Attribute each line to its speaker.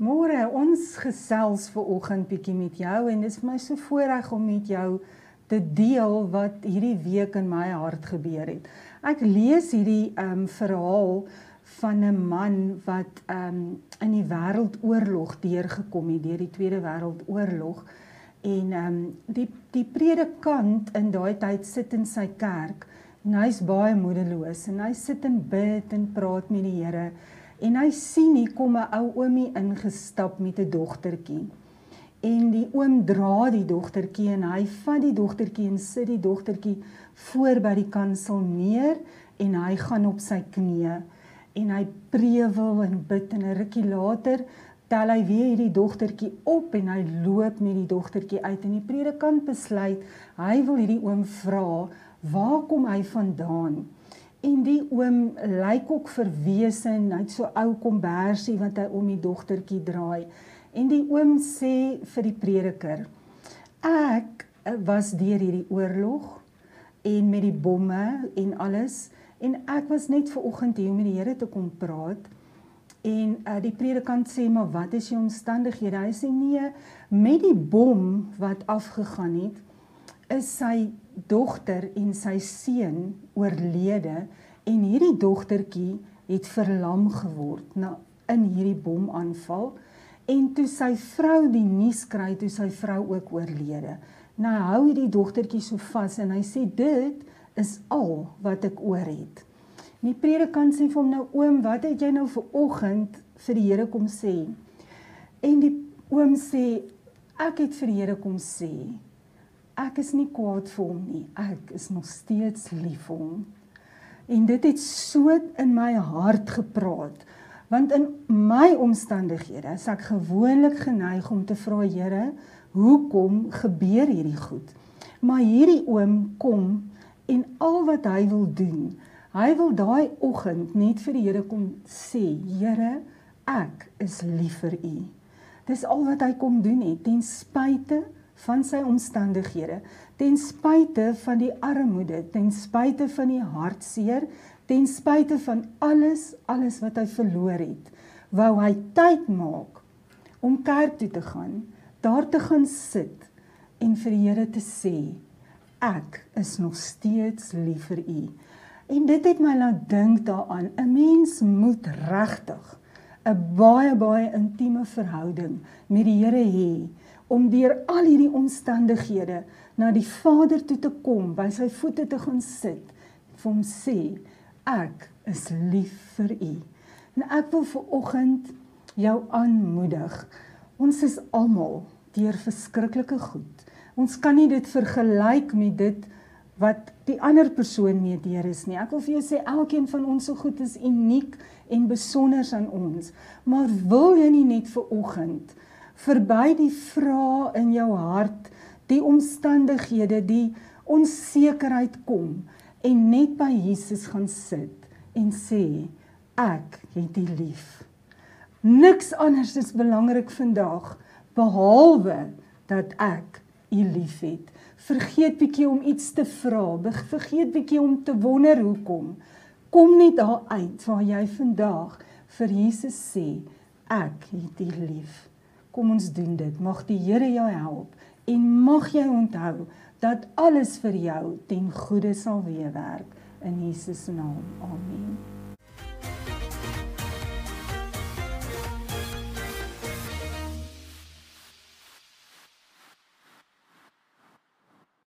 Speaker 1: Môre, ons gesels ver oggend bietjie met jou en dit is vir my so voorreg om met jou te deel wat hierdie week in my hart gebeur het. Ek lees hierdie ehm um, verhaal van 'n man wat ehm um, in die wêreldoorlog deurgekom het, deur die Tweede Wêreldoorlog. En ehm um, die die predikant in daai tyd sit in sy kerk en hy's baie moedeloos en hy sit en bid en praat met die Here en hy sien hier kom 'n ou oomie ingestap met 'n dogtertjie. En die oom dra die dogtertjie en hy vat die dogtertjie en sit die dogtertjie voor by die kansel neer en hy gaan op sy knieë en hy prewel en bid en 'n rukkie later tel hy weer hierdie dogtertjie op en hy loop met die dogtertjie uit en die predikant besluit hy wil hierdie oom vra waar kom hy vandaan? En die oom lyk ook verwese en hy't so ou kombersie wat hy om die dogtertjie draai. En die oom sê vir die prediker: "Ek eh, was deur hierdie oorlog en met die bomme en alles en ek was net ver oggend hier om met die Here te kom praat." En uh, die predikant sê: "Maar wat is jou omstandighede?" Hy sê: "Nee, met die bom wat afgegaan het, is sy dogter en sy seun oorlede en hierdie dogtertjie het verlam geword na in hierdie bomaanval en toe sy vrou die nuus kry toe sy vrou ook oorlede. Nou hou hierdie dogtertjie so vas en hy sê dit is al wat ek oor het. Die predikant sê vir hom nou oom, wat het jy nou vir oggend vir die Here kom sê? En die oom sê ek het vir die Here kom sê ek is nie kwaad vir hom nie. Ek is nog steeds lief vir hom. En dit het so in my hart gepraat. Want in my omstandighede is ek gewoonlik geneig om te vra Here, hoekom gebeur hierdie goed? Maar hierdie oom kom en al wat hy wil doen, hy wil daai oggend net vir die Here kom sê, Here, ek is lief vir U. Dis al wat hy kom doen het ten spyte van sy omstandighede, ten spyte van die armoede, ten spyte van die hartseer, ten spyte van alles, alles wat hy verloor het, wou hy tyd maak om kerk toe te gaan, daar te gaan sit en vir die Here te sê, ek is nog steeds lief vir u. En dit het my laat dink daaraan, 'n mens moet regtig 'n baie baie intieme verhouding met die Here hê om deur al hierdie omstandighede na die Vader toe te kom, by sy voete te gaan sit, vir hom sê, ek is lief vir u. En ek wil vir oggend jou aanmoedig. Ons is almal deur verskriklike goed. Ons kan nie dit vergelyk met dit wat die ander persoon mee deur is nie. Ek wil vir jou sê elkeen van ons se goed is uniek en besonder aan ons. Maar wil jy nie net vir oggend verby die vrae in jou hart, die omstandighede, die onsekerheid kom en net by Jesus gaan sit en sê ek het U lief. Niks anders is belangrik vandag behalwe dat ek U liefhet. Vergeet bietjie om iets te vra, vergeet bietjie om te wonder hoekom. Kom net daar uit waar jy vandag vir Jesus sê ek het U lief. Kom ons doen dit. Mag die Here jou help en mag jy onthou dat alles vir jou ten goeie sal weerwerk in Jesus naam. Amen.